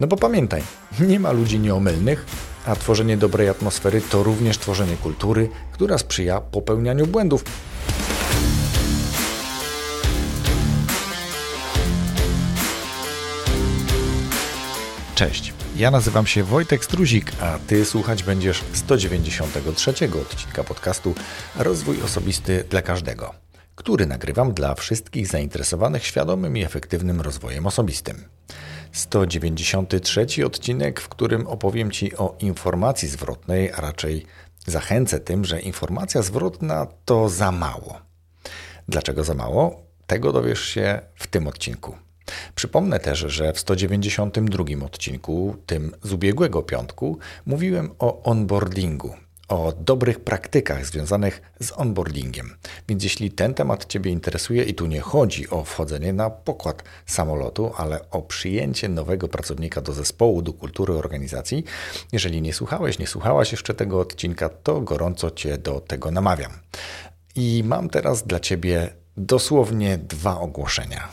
No bo pamiętaj, nie ma ludzi nieomylnych, a tworzenie dobrej atmosfery to również tworzenie kultury, która sprzyja popełnianiu błędów. Cześć, ja nazywam się Wojtek Struzik, a Ty słuchać będziesz 193 odcinka podcastu Rozwój Osobisty dla Każdego, który nagrywam dla wszystkich zainteresowanych świadomym i efektywnym rozwojem osobistym. 193 odcinek, w którym opowiem Ci o informacji zwrotnej, a raczej zachęcę tym, że informacja zwrotna to za mało. Dlaczego za mało? Tego dowiesz się w tym odcinku. Przypomnę też, że w 192 odcinku, tym z ubiegłego piątku, mówiłem o onboardingu, o dobrych praktykach związanych z onboardingiem. Więc jeśli ten temat Ciebie interesuje i tu nie chodzi o wchodzenie na pokład samolotu, ale o przyjęcie nowego pracownika do zespołu, do kultury organizacji, jeżeli nie słuchałeś, nie słuchałaś jeszcze tego odcinka, to gorąco Cię do tego namawiam. I mam teraz dla Ciebie dosłownie dwa ogłoszenia.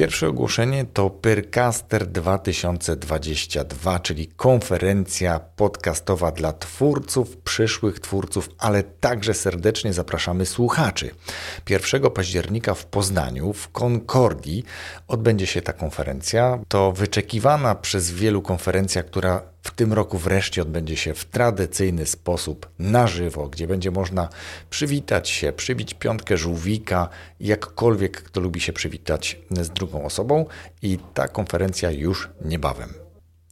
Pierwsze ogłoszenie to Pyrcaster 2022, czyli konferencja podcastowa dla twórców, przyszłych twórców, ale także serdecznie zapraszamy słuchaczy. 1 października w Poznaniu, w Concordii, odbędzie się ta konferencja. To wyczekiwana przez wielu konferencja, która w tym roku wreszcie odbędzie się w tradycyjny sposób na żywo, gdzie będzie można przywitać się, przybić piątkę żółwika, jakkolwiek kto lubi się przywitać z drugą osobą i ta konferencja już niebawem.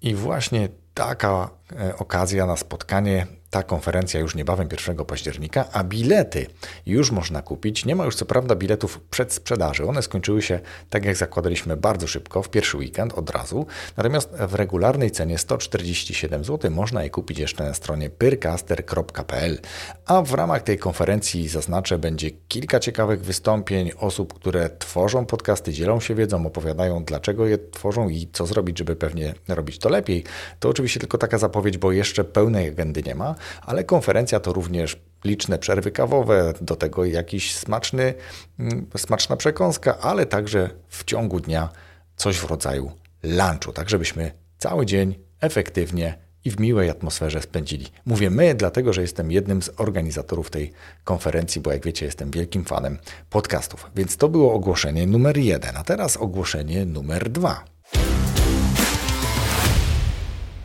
I właśnie taka okazja na spotkanie ta konferencja już niebawem 1 października, a bilety już można kupić. Nie ma już co prawda biletów przed sprzedaży. One skończyły się, tak jak zakładaliśmy, bardzo szybko, w pierwszy weekend od razu. Natomiast w regularnej cenie 147 zł można je kupić jeszcze na stronie pyrcaster.pl. A w ramach tej konferencji zaznaczę, będzie kilka ciekawych wystąpień osób, które tworzą podcasty, dzielą się wiedzą, opowiadają dlaczego je tworzą i co zrobić, żeby pewnie robić to lepiej. To oczywiście tylko taka zapowiedź, bo jeszcze pełnej agendy nie ma ale konferencja to również liczne przerwy kawowe, do tego jakiś smaczny, mm, smaczna przekąska, ale także w ciągu dnia coś w rodzaju lunchu, tak żebyśmy cały dzień efektywnie i w miłej atmosferze spędzili. Mówię my, dlatego że jestem jednym z organizatorów tej konferencji, bo jak wiecie, jestem wielkim fanem podcastów. Więc to było ogłoszenie numer jeden, a teraz ogłoszenie numer dwa.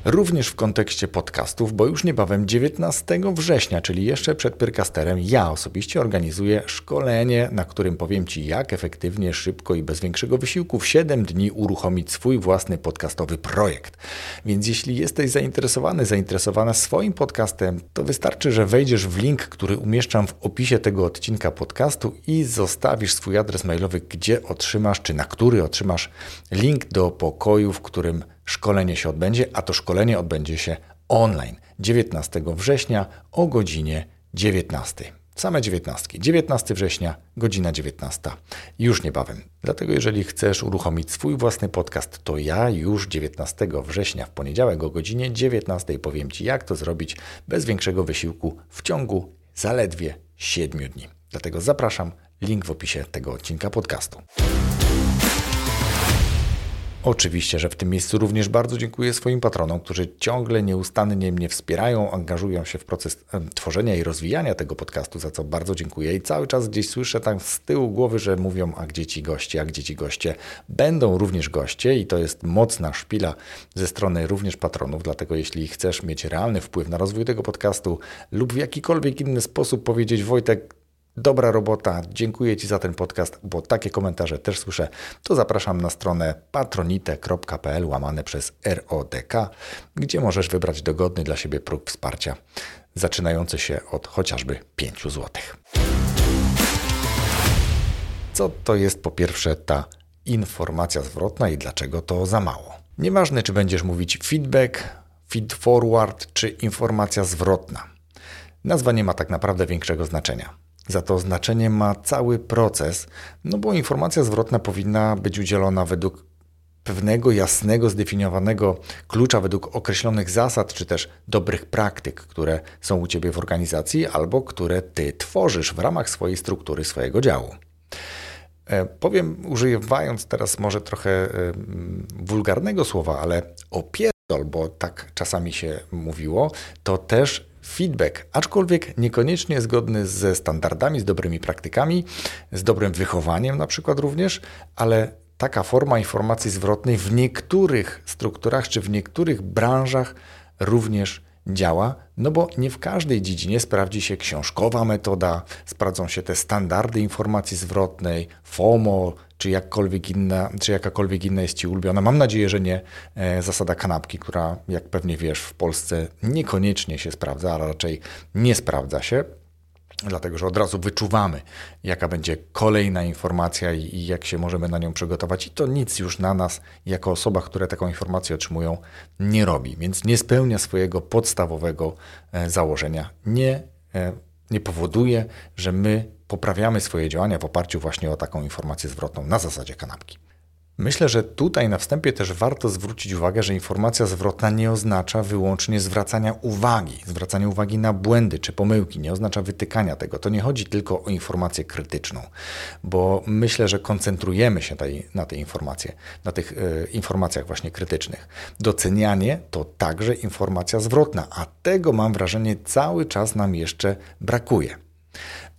Również w kontekście podcastów, bo już niebawem 19 września, czyli jeszcze przed Pyrcasterem, ja osobiście organizuję szkolenie, na którym powiem Ci, jak efektywnie, szybko i bez większego wysiłku w 7 dni uruchomić swój własny podcastowy projekt. Więc jeśli jesteś zainteresowany, zainteresowana swoim podcastem, to wystarczy, że wejdziesz w link, który umieszczam w opisie tego odcinka podcastu i zostawisz swój adres mailowy, gdzie otrzymasz, czy na który otrzymasz link do pokoju, w którym szkolenie się odbędzie, a to szkolenie odbędzie się online 19 września o godzinie 19. Same 19. 19 września, godzina 19. Już niebawem. Dlatego jeżeli chcesz uruchomić swój własny podcast, to ja już 19 września w poniedziałek o godzinie 19 powiem Ci, jak to zrobić bez większego wysiłku w ciągu zaledwie 7 dni. Dlatego zapraszam, link w opisie tego odcinka podcastu. Oczywiście, że w tym miejscu również bardzo dziękuję swoim patronom, którzy ciągle nieustannie mnie wspierają, angażują się w proces tworzenia i rozwijania tego podcastu, za co bardzo dziękuję. I cały czas gdzieś słyszę tam z tyłu głowy, że mówią, a gdzie ci goście, a gdzie ci goście. Będą również goście i to jest mocna szpila ze strony również patronów, dlatego jeśli chcesz mieć realny wpływ na rozwój tego podcastu lub w jakikolwiek inny sposób powiedzieć, Wojtek, Dobra robota, dziękuję Ci za ten podcast, bo takie komentarze też słyszę. To zapraszam na stronę patronite.pl łamane przez RODK, gdzie możesz wybrać dogodny dla siebie próg wsparcia, zaczynający się od chociażby 5 zł. Co to jest po pierwsze ta informacja zwrotna i dlaczego to za mało? Nieważne, czy będziesz mówić feedback, feed forward czy informacja zwrotna. Nazwa nie ma tak naprawdę większego znaczenia. Za to znaczenie ma cały proces, no bo informacja zwrotna powinna być udzielona według pewnego jasnego, zdefiniowanego klucza, według określonych zasad, czy też dobrych praktyk, które są u Ciebie w organizacji albo które Ty tworzysz w ramach swojej struktury, swojego działu. E, powiem, używając teraz może trochę e, wulgarnego słowa, ale opierdol, bo tak czasami się mówiło, to też feedback, aczkolwiek niekoniecznie zgodny ze standardami, z dobrymi praktykami, z dobrym wychowaniem na przykład również, ale taka forma informacji zwrotnej w niektórych strukturach czy w niektórych branżach również działa, no bo nie w każdej dziedzinie sprawdzi się książkowa metoda, sprawdzą się te standardy informacji zwrotnej, FOMO, czy jakkolwiek inna, czy jakakolwiek inna jest Ci ulubiona. Mam nadzieję, że nie e, zasada kanapki, która, jak pewnie wiesz, w Polsce niekoniecznie się sprawdza, ale raczej nie sprawdza się dlatego że od razu wyczuwamy, jaka będzie kolejna informacja i, i, jak się możemy na nią przygotować, i to nic już na nas, jako osobach, które taką informację otrzymują, nie robi, więc nie spełnia swojego podstawowego e, założenia. Nie, e, nie powoduje, że my poprawiamy swoje działania w oparciu właśnie o taką informację zwrotną na zasadzie kanapki. Myślę, że tutaj na wstępie też warto zwrócić uwagę, że informacja zwrotna nie oznacza wyłącznie zwracania uwagi, zwracania uwagi na błędy czy pomyłki, nie oznacza wytykania tego. To nie chodzi tylko o informację krytyczną, bo myślę, że koncentrujemy się tej, na tej informacje, na tych y, informacjach właśnie krytycznych. Docenianie to także informacja zwrotna, a tego mam wrażenie cały czas nam jeszcze brakuje.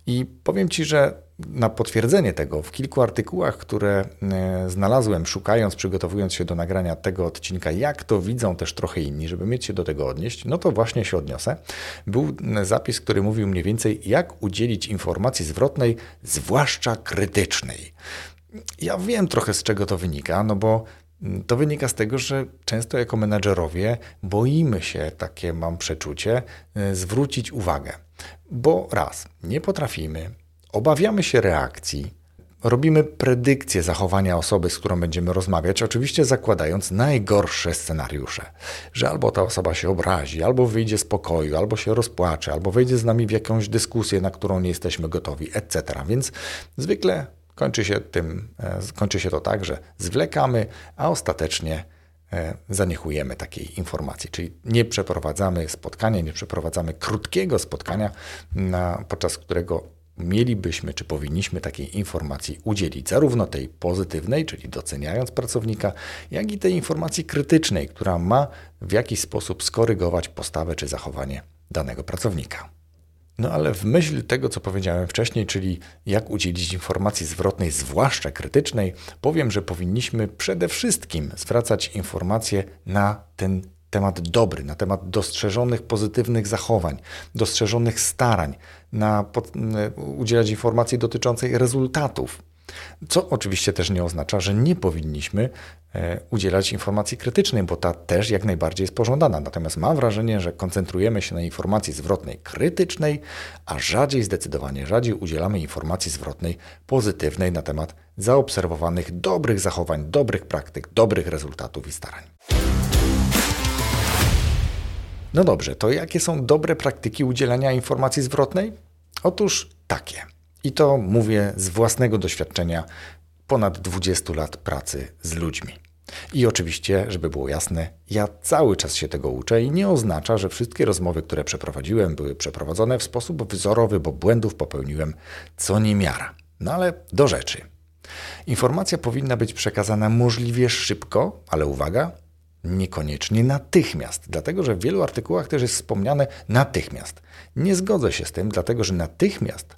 I powiem Ci, że na potwierdzenie tego, w kilku artykułach, które e, znalazłem, szukając, przygotowując się do nagrania tego odcinka, jak to widzą też trochę inni, żeby mieć się do tego odnieść, no to właśnie się odniosę. Był zapis, który mówił mniej więcej, jak udzielić informacji zwrotnej, zwłaszcza krytycznej. Ja wiem trochę z czego to wynika, no bo to wynika z tego, że często jako menedżerowie boimy się, takie mam przeczucie, e, zwrócić uwagę. Bo raz, nie potrafimy, Obawiamy się reakcji, robimy predykcję zachowania osoby, z którą będziemy rozmawiać, oczywiście zakładając najgorsze scenariusze, że albo ta osoba się obrazi, albo wyjdzie z pokoju, albo się rozpłacze, albo wejdzie z nami w jakąś dyskusję, na którą nie jesteśmy gotowi, etc. Więc zwykle kończy się tym, e, kończy się to tak, że zwlekamy, a ostatecznie e, zaniechujemy takiej informacji, czyli nie przeprowadzamy spotkania, nie przeprowadzamy krótkiego spotkania, podczas którego mielibyśmy czy powinniśmy takiej informacji udzielić, zarówno tej pozytywnej, czyli doceniając pracownika, jak i tej informacji krytycznej, która ma w jakiś sposób skorygować postawę czy zachowanie danego pracownika. No ale w myśl tego, co powiedziałem wcześniej, czyli jak udzielić informacji zwrotnej, zwłaszcza krytycznej, powiem, że powinniśmy przede wszystkim zwracać informacje na ten temat dobry, na temat dostrzeżonych pozytywnych zachowań, dostrzeżonych starań, na pod, udzielać informacji dotyczącej rezultatów. Co oczywiście też nie oznacza, że nie powinniśmy e, udzielać informacji krytycznej, bo ta też jak najbardziej jest pożądana. Natomiast mam wrażenie, że koncentrujemy się na informacji zwrotnej krytycznej, a rzadziej, zdecydowanie rzadziej udzielamy informacji zwrotnej pozytywnej na temat zaobserwowanych dobrych zachowań, dobrych praktyk, dobrych rezultatów i starań. No dobrze, to jakie są dobre praktyki udzielania informacji zwrotnej? Otóż takie. I to mówię z własnego doświadczenia ponad 20 lat pracy z ludźmi. I oczywiście, żeby było jasne, ja cały czas się tego uczę i nie oznacza, że wszystkie rozmowy, które przeprowadziłem, były przeprowadzone w sposób wzorowy, bo błędów popełniłem co niemiara. No ale do rzeczy. Informacja powinna być przekazana możliwie szybko, ale uwaga, Niekoniecznie natychmiast, dlatego że w wielu artykułach też jest wspomniane natychmiast. Nie zgodzę się z tym, dlatego że natychmiast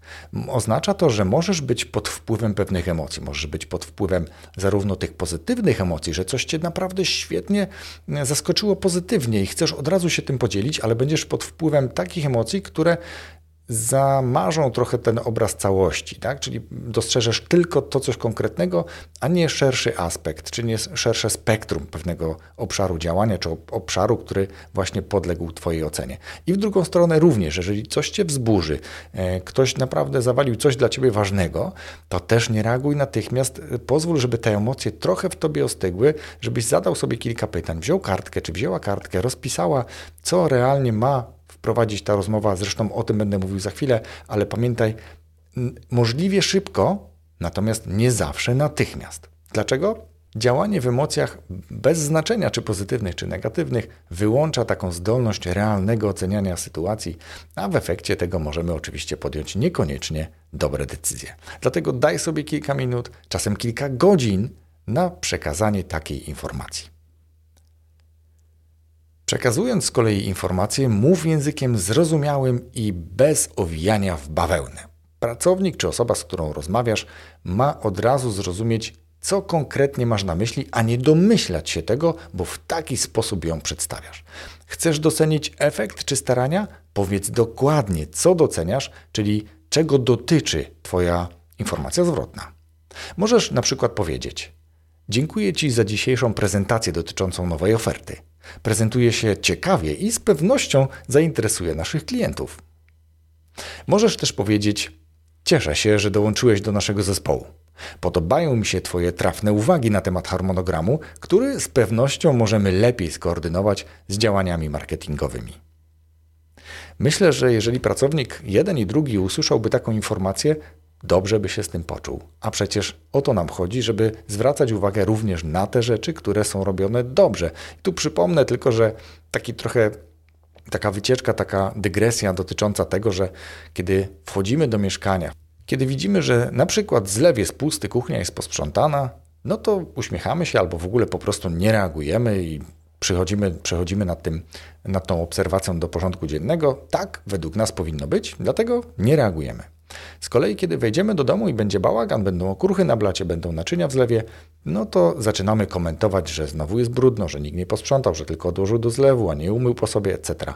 oznacza to, że możesz być pod wpływem pewnych emocji, możesz być pod wpływem zarówno tych pozytywnych emocji, że coś cię naprawdę świetnie zaskoczyło pozytywnie i chcesz od razu się tym podzielić, ale będziesz pod wpływem takich emocji, które zamarzą trochę ten obraz całości, tak? czyli dostrzeżesz tylko to coś konkretnego, a nie szerszy aspekt, czy nie szersze spektrum pewnego obszaru działania, czy obszaru, który właśnie podległ Twojej ocenie. I w drugą stronę również, jeżeli coś Cię wzburzy, e, ktoś naprawdę zawalił coś dla Ciebie ważnego, to też nie reaguj natychmiast, pozwól, żeby te emocje trochę w Tobie ostygły, żebyś zadał sobie kilka pytań, wziął kartkę, czy wzięła kartkę, rozpisała, co realnie ma prowadzić ta rozmowa. Zresztą o tym będę mówił za chwilę, ale pamiętaj, możliwie szybko, natomiast nie zawsze natychmiast. Dlaczego? Działanie w emocjach bez znaczenia czy pozytywnych, czy negatywnych wyłącza taką zdolność realnego oceniania sytuacji, a w efekcie tego możemy oczywiście podjąć niekoniecznie dobre decyzje. Dlatego daj sobie kilka minut, czasem kilka godzin na przekazanie takiej informacji. Przekazując z kolei informacje, mów językiem zrozumiałym i bez owijania w bawełnę. Pracownik czy osoba, z którą rozmawiasz, ma od razu zrozumieć, co konkretnie masz na myśli, a nie domyślać się tego, bo w taki sposób ją przedstawiasz. Chcesz docenić efekt czy starania? Powiedz dokładnie, co doceniasz, czyli czego dotyczy Twoja informacja zwrotna. Możesz na przykład powiedzieć: Dziękuję Ci za dzisiejszą prezentację dotyczącą nowej oferty. Prezentuje się ciekawie i z pewnością zainteresuje naszych klientów. Możesz też powiedzieć: Cieszę się, że dołączyłeś do naszego zespołu. Podobają mi się Twoje trafne uwagi na temat harmonogramu, który z pewnością możemy lepiej skoordynować z działaniami marketingowymi. Myślę, że jeżeli pracownik jeden i drugi usłyszałby taką informację, dobrze by się z tym poczuł. A przecież o to nam chodzi, żeby zwracać uwagę również na te rzeczy, które są robione dobrze. I tu przypomnę tylko, że taki trochę taka wycieczka, taka dygresja dotycząca tego, że kiedy wchodzimy do mieszkania, kiedy widzimy, że na przykład zlew jest pusty, kuchnia jest posprzątana, no to uśmiechamy się albo w ogóle po prostu nie reagujemy i przechodzimy, przechodzimy nad, tym, nad tą obserwacją do porządku dziennego. Tak według nas powinno być, dlatego nie reagujemy. Z kolei, kiedy wejdziemy do domu i będzie bałagan, będą okruchy na blacie, będą naczynia w zlewie, no to zaczynamy komentować, że znowu jest brudno, że nikt nie posprzątał, że tylko odłożył do zlewu, a nie umył po sobie, etc.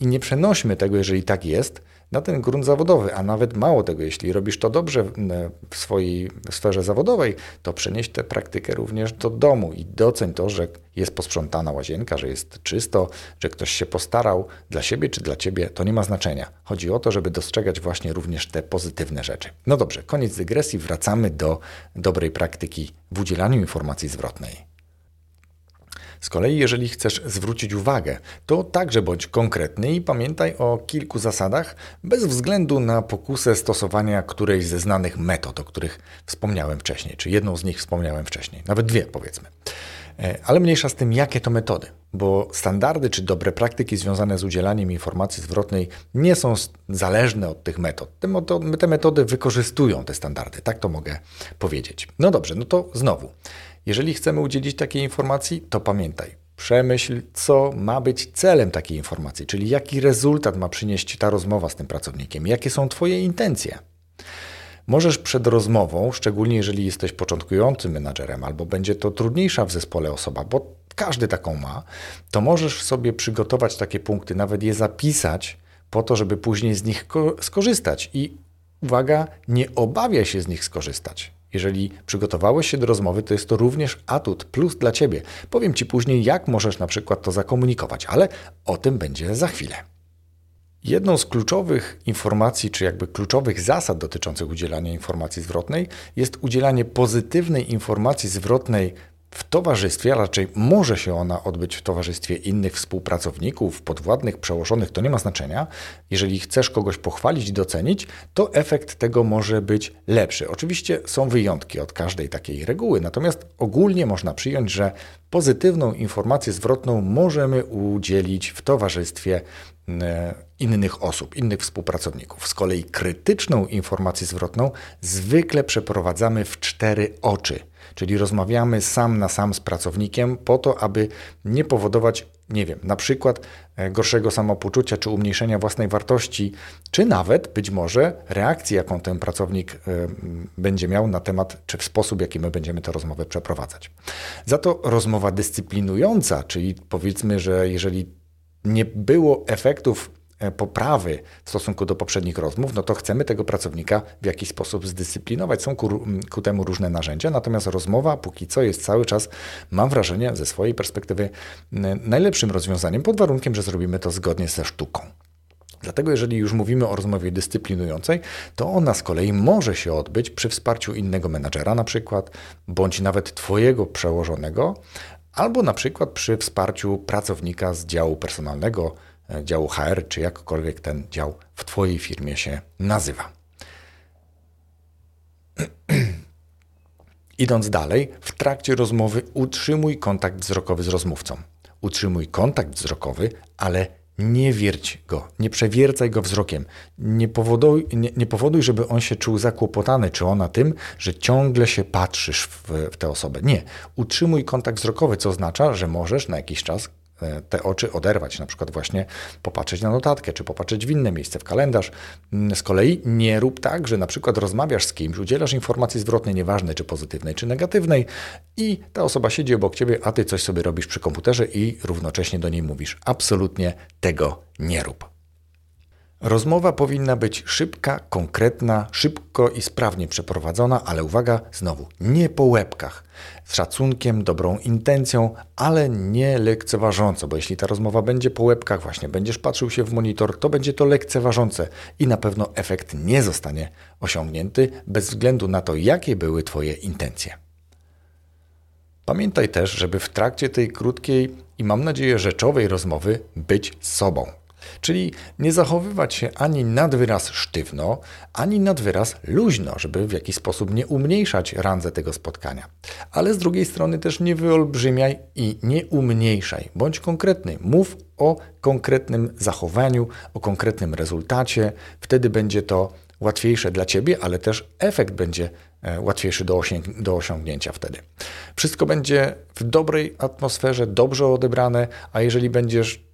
I nie przenośmy tego, jeżeli tak jest, na ten grunt zawodowy, a nawet mało tego, jeśli robisz to dobrze w swojej sferze zawodowej, to przenieś tę praktykę również do domu i doceń to, że jest posprzątana łazienka, że jest czysto, że ktoś się postarał dla siebie czy dla ciebie, to nie ma znaczenia. Chodzi o to, żeby dostrzegać właśnie również te pozytywne rzeczy. No dobrze, koniec dygresji, wracamy do dobrej praktyki w udzielaniu informacji zwrotnej. Z kolei, jeżeli chcesz zwrócić uwagę, to także bądź konkretny i pamiętaj o kilku zasadach, bez względu na pokusę stosowania którejś ze znanych metod, o których wspomniałem wcześniej, czy jedną z nich wspomniałem wcześniej, nawet dwie powiedzmy. E, ale mniejsza z tym, jakie to metody, bo standardy czy dobre praktyki związane z udzielaniem informacji zwrotnej nie są zależne od tych metod. Te metody wykorzystują te standardy, tak to mogę powiedzieć. No dobrze, no to znowu. Jeżeli chcemy udzielić takiej informacji, to pamiętaj, przemyśl, co ma być celem takiej informacji, czyli jaki rezultat ma przynieść ta rozmowa z tym pracownikiem, jakie są Twoje intencje. Możesz przed rozmową, szczególnie jeżeli jesteś początkującym menadżerem, albo będzie to trudniejsza w zespole osoba, bo każdy taką ma, to możesz sobie przygotować takie punkty, nawet je zapisać, po to, żeby później z nich skorzystać. I uwaga, nie obawia się z nich skorzystać. Jeżeli przygotowałeś się do rozmowy, to jest to również atut, plus dla Ciebie. Powiem Ci później, jak możesz na przykład to zakomunikować, ale o tym będzie za chwilę. Jedną z kluczowych informacji, czy jakby kluczowych zasad dotyczących udzielania informacji zwrotnej jest udzielanie pozytywnej informacji zwrotnej w towarzystwie, a raczej może się ona odbyć w towarzystwie innych współpracowników, podwładnych, przełożonych, to nie ma znaczenia. Jeżeli chcesz kogoś pochwalić i docenić, to efekt tego może być lepszy. Oczywiście są wyjątki od każdej takiej reguły, natomiast ogólnie można przyjąć, że pozytywną informację zwrotną możemy udzielić w towarzystwie e, innych osób, innych współpracowników. Z kolei krytyczną informację zwrotną zwykle przeprowadzamy w cztery oczy Czyli rozmawiamy sam na sam z pracownikiem po to, aby nie powodować, nie wiem, na przykład e, gorszego samopoczucia czy umniejszenia własnej wartości, czy nawet być może reakcji, jaką ten pracownik e, będzie miał na temat, czy w sposób, jaki my będziemy tę rozmowę przeprowadzać. Za to rozmowa dyscyplinująca, czyli powiedzmy, że jeżeli nie było efektów poprawy w stosunku do poprzednich rozmów, no to chcemy tego pracownika w jakiś sposób zdyscyplinować. Są ku, ku, temu różne narzędzia, natomiast rozmowa póki co jest cały czas, mam wrażenie, ze swojej perspektywy najlepszym rozwiązaniem, pod warunkiem, że zrobimy to zgodnie ze sztuką. Dlatego, jeżeli już mówimy o rozmowie dyscyplinującej, to ona z kolei może się odbyć przy wsparciu innego menadżera, na przykład, bądź nawet Twojego przełożonego, albo na przykład przy wsparciu pracownika z działu personalnego, E, działu HR, czy jakkolwiek ten dział w Twojej firmie się nazywa. Idąc dalej, w trakcie rozmowy utrzymuj kontakt wzrokowy z rozmówcą. Utrzymuj kontakt wzrokowy, ale nie wierć go, nie przewiercaj go wzrokiem. Nie powoduj, nie, nie powoduj, żeby on się czuł zakłopotany, czy ona tym, że ciągle się patrzysz w, w tę osobę. Nie. Utrzymuj kontakt wzrokowy, co oznacza, że możesz na jakiś czas te oczy oderwać, na przykład właśnie popatrzeć na notatkę, czy popatrzeć w inne miejsce, w kalendarz. Mm, z kolei nie rób tak, że na przykład rozmawiasz z kimś, udzielasz informacji zwrotnej, nieważnej czy pozytywnej, czy negatywnej i ta osoba siedzi obok ciebie, a ty coś sobie robisz przy komputerze i równocześnie do niej mówisz. Absolutnie tego nie rób. Rozmowa powinna być szybka, konkretna, szybko i sprawnie przeprowadzona, ale uwaga, znowu, nie po łebkach, z szacunkiem, dobrą intencją, ale nie lekceważąco, bo jeśli ta rozmowa będzie po łebkach, właśnie będziesz patrzył się w monitor, to będzie to lekceważące i na pewno efekt nie zostanie osiągnięty bez względu na to, jakie były Twoje intencje. Pamiętaj też, żeby w trakcie tej krótkiej i mam nadzieję rzeczowej rozmowy być sobą. Czyli nie zachowywać się ani nad wyraz sztywno, ani nad wyraz luźno, żeby w jakiś sposób nie umniejszać randze tego spotkania. Ale z drugiej strony też nie wyolbrzymiaj i nie umniejszaj. Bądź konkretny. Mów o konkretnym zachowaniu, o konkretnym rezultacie. Wtedy będzie to łatwiejsze dla ciebie, ale też efekt będzie e, łatwiejszy do, do osiągnięcia wtedy. Wszystko będzie w dobrej atmosferze, dobrze odebrane, a jeżeli będziesz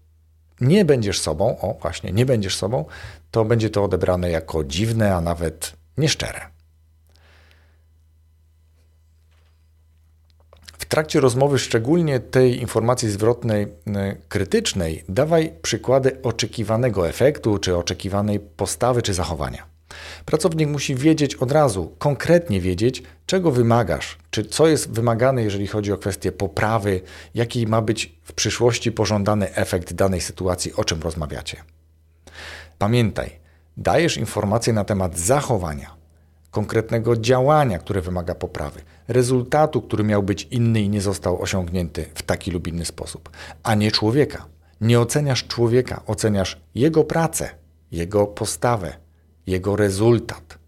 nie będziesz sobą, o właśnie, nie będziesz sobą, to będzie to odebrane jako dziwne, a nawet nieszczere. W trakcie rozmowy, szczególnie tej informacji zwrotnej y, krytycznej, dawaj przykłady oczekiwanego efektu, czy oczekiwanej postawy, czy zachowania. Pracownik musi wiedzieć od razu, konkretnie wiedzieć, czego wymagasz, czy co jest wymagane, jeżeli chodzi o kwestię poprawy, jaki ma być w przyszłości pożądany efekt danej sytuacji, o czym rozmawiacie. Pamiętaj, dajesz informacje na temat zachowania, konkretnego działania, które wymaga poprawy, rezultatu, który miał być inny i nie został osiągnięty w taki lub inny sposób, a nie człowieka. Nie oceniasz człowieka, oceniasz jego pracę, jego postawę, jego rezultat.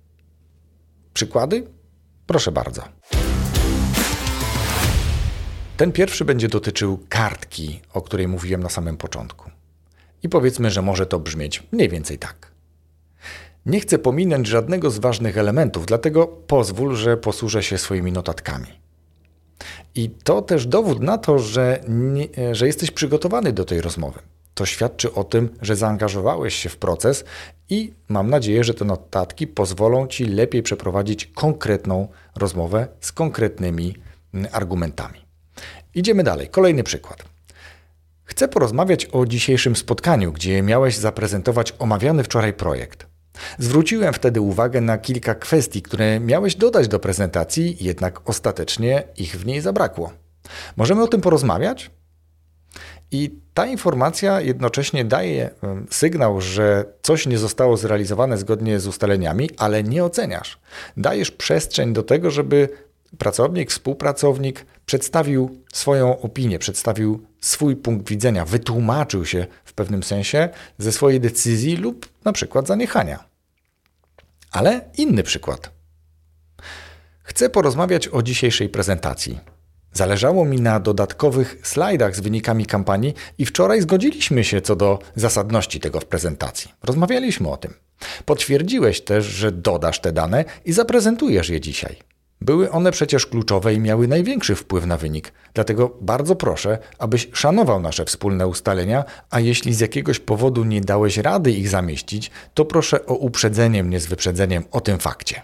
Przykłady? Proszę bardzo. Ten pierwszy będzie dotyczył kartki, o której mówiłem na samym początku. I powiedzmy, że może to brzmieć mniej więcej tak. Nie chcę pominąć żadnego z ważnych elementów, dlatego pozwól, że posłużę się swoimi notatkami. I to też dowód na to, że, nie, że jesteś przygotowany do tej rozmowy. To świadczy o tym, że zaangażowałeś się w proces i mam nadzieję, że te notatki pozwolą Ci lepiej przeprowadzić konkretną rozmowę z konkretnymi mm, argumentami. Idziemy dalej. Kolejny przykład. Chcę porozmawiać o dzisiejszym spotkaniu, gdzie miałeś zaprezentować omawiany wczoraj projekt. Zwróciłem wtedy uwagę na kilka kwestii, które miałeś dodać do prezentacji, jednak ostatecznie ich w niej zabrakło. Możemy o tym porozmawiać? I ta informacja jednocześnie daje sygnał, że coś nie zostało zrealizowane zgodnie z ustaleniami, ale nie oceniasz. Dajesz przestrzeń do tego, żeby pracownik, współpracownik przedstawił swoją opinię, przedstawił swój punkt widzenia, wytłumaczył się w pewnym sensie ze swojej decyzji lub na przykład zaniechania. Ale inny przykład. Chcę porozmawiać o dzisiejszej prezentacji. Zależało mi na dodatkowych slajdach z wynikami kampanii i wczoraj zgodziliśmy się co do zasadności tego w prezentacji. Rozmawialiśmy o tym. Potwierdziłeś też, że dodasz te dane i zaprezentujesz je dzisiaj. Były one przecież kluczowe i miały największy wpływ na wynik, dlatego bardzo proszę, abyś szanował nasze wspólne ustalenia, a jeśli z jakiegoś powodu nie dałeś rady ich zamieścić, to proszę o uprzedzenie mnie z wyprzedzeniem o tym fakcie.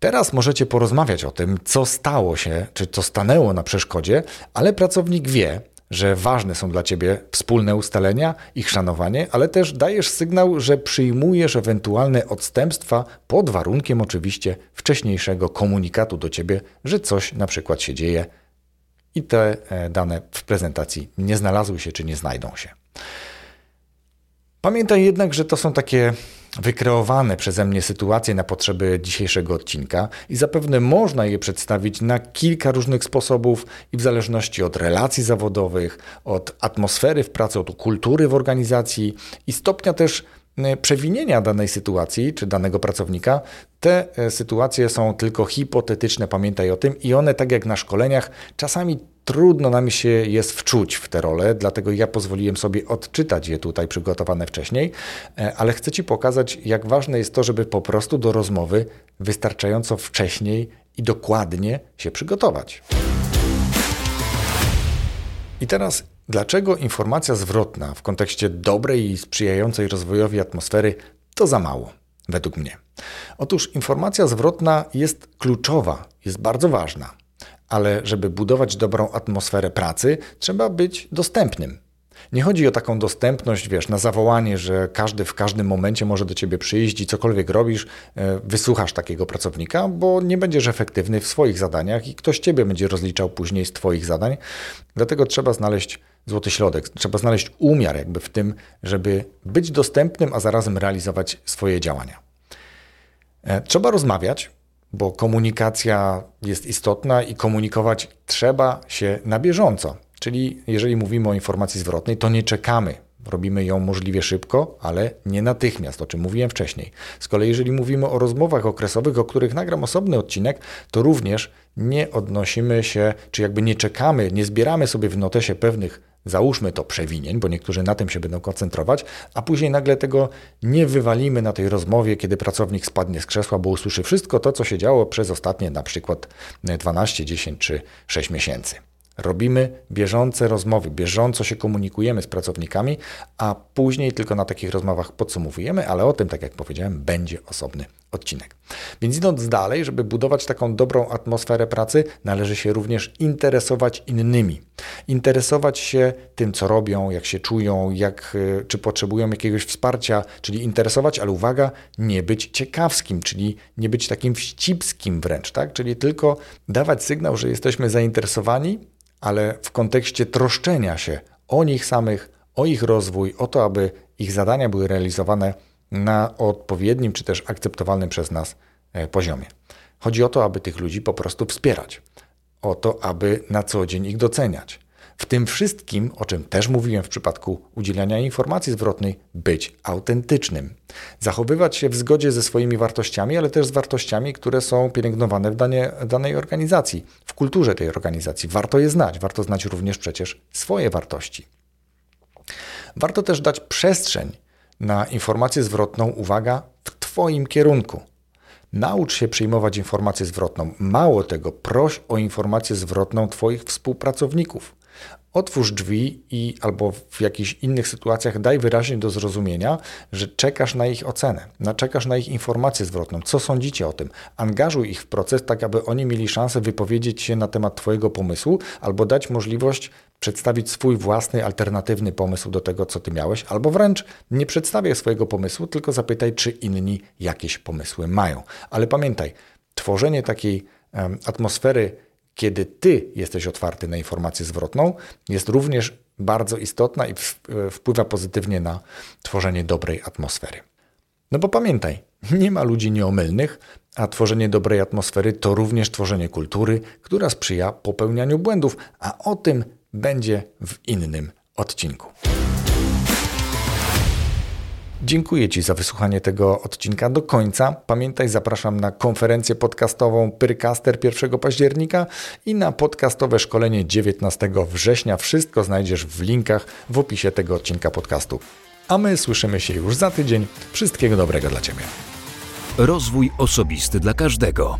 Teraz możecie porozmawiać o tym, co stało się, czy co stanęło na przeszkodzie, ale pracownik wie, że ważne są dla ciebie wspólne ustalenia, ich szanowanie, ale też dajesz sygnał, że przyjmujesz ewentualne odstępstwa pod warunkiem oczywiście wcześniejszego komunikatu do ciebie, że coś na przykład się dzieje i te e, dane w prezentacji nie znalazły się czy nie znajdą się. Pamiętaj jednak, że to są takie wykreowane przeze mnie sytuacje na potrzeby dzisiejszego odcinka i zapewne można je przedstawić na kilka różnych sposobów i w zależności od relacji zawodowych, od atmosfery w pracy, od kultury w organizacji i stopnia też przewinienia danej sytuacji czy danego pracownika, te e, sytuacje są tylko hipotetyczne, pamiętaj o tym, i one, tak jak na szkoleniach, czasami trudno nam się jest wczuć w te role, dlatego ja pozwoliłem sobie odczytać je tutaj przygotowane wcześniej, e, ale chcę Ci pokazać, jak ważne jest to, żeby po prostu do rozmowy wystarczająco wcześniej i dokładnie się przygotować. I teraz, dlaczego informacja zwrotna w kontekście dobrej i sprzyjającej rozwojowi atmosfery to za mało, według mnie? Otóż informacja zwrotna jest kluczowa, jest bardzo ważna, ale żeby budować dobrą atmosferę pracy, trzeba być dostępnym. Nie chodzi o taką dostępność, wiesz, na zawołanie, że każdy w każdym momencie może do ciebie przyjść i cokolwiek robisz, e, wysłuchasz takiego pracownika, bo nie będziesz efektywny w swoich zadaniach i ktoś ciebie będzie rozliczał później z twoich zadań. Dlatego trzeba znaleźć złoty środek, trzeba znaleźć umiar jakby w tym, żeby być dostępnym, a zarazem realizować swoje działania. E, trzeba rozmawiać, bo komunikacja jest istotna i komunikować trzeba się na bieżąco. Czyli jeżeli mówimy o informacji zwrotnej, to nie czekamy. Robimy ją możliwie szybko, ale nie natychmiast, o czym mówiłem wcześniej. Z kolei, jeżeli mówimy o rozmowach okresowych, o których nagram osobny odcinek, to również nie odnosimy się, czy jakby nie czekamy, nie zbieramy sobie w notesie pewnych, załóżmy to, przewinień, bo niektórzy na tym się będą koncentrować, a później nagle tego nie wywalimy na tej rozmowie, kiedy pracownik spadnie z krzesła, bo usłyszy wszystko to, co się działo przez ostatnie na przykład 12, 10 czy 6 miesięcy. Robimy bieżące rozmowy, bieżąco się komunikujemy z pracownikami, a później tylko na takich rozmowach podsumowujemy, ale o tym, tak jak powiedziałem, będzie osobny odcinek. Więc idąc dalej, żeby budować taką dobrą atmosferę pracy, należy się również interesować innymi. Interesować się tym, co robią, jak się czują, jak, y, czy potrzebują jakiegoś wsparcia, czyli interesować, ale uwaga, nie być ciekawskim, czyli nie być takim wścibskim wręcz, tak? czyli tylko dawać sygnał, że jesteśmy zainteresowani, ale w kontekście troszczenia się o nich samych, o ich rozwój, o to, aby ich zadania były realizowane na odpowiednim czy też akceptowalnym przez nas e, poziomie. Chodzi o to, aby tych ludzi po prostu wspierać, o to, aby na co dzień ich doceniać. W tym wszystkim, o czym też mówiłem w przypadku udzielania informacji zwrotnej, być autentycznym. Zachowywać się w zgodzie ze swoimi wartościami, ale też z wartościami, które są pielęgnowane w danie, danej organizacji, w kulturze tej organizacji. Warto je znać, warto znać również przecież swoje wartości. Warto też dać przestrzeń na informację zwrotną, uwaga, w Twoim kierunku. Naucz się przyjmować informację zwrotną. Mało tego, proś o informację zwrotną Twoich współpracowników. Otwórz drzwi i albo w jakichś innych sytuacjach daj wyraźnie do zrozumienia, że czekasz na ich ocenę, na, czekasz na ich informację zwrotną. Co sądzicie o tym? Angażuj ich w proces, tak aby oni mieli szansę wypowiedzieć się na temat Twojego pomysłu albo dać możliwość przedstawić swój własny, alternatywny pomysł do tego, co Ty miałeś, albo wręcz nie przedstawiaj swojego pomysłu, tylko zapytaj, czy inni jakieś pomysły mają. Ale pamiętaj, tworzenie takiej um, atmosfery kiedy ty jesteś otwarty na informację zwrotną, jest również bardzo istotna i wpływa pozytywnie na tworzenie dobrej atmosfery. No bo pamiętaj, nie ma ludzi nieomylnych, a tworzenie dobrej atmosfery to również tworzenie kultury, która sprzyja popełnianiu błędów, a o tym będzie w innym odcinku. Dziękuję Ci za wysłuchanie tego odcinka do końca. Pamiętaj, zapraszam na konferencję podcastową Pyrcaster 1 października i na podcastowe szkolenie 19 września. Wszystko znajdziesz w linkach w opisie tego odcinka podcastu. A my słyszymy się już za tydzień. Wszystkiego dobrego dla Ciebie. Rozwój osobisty dla każdego.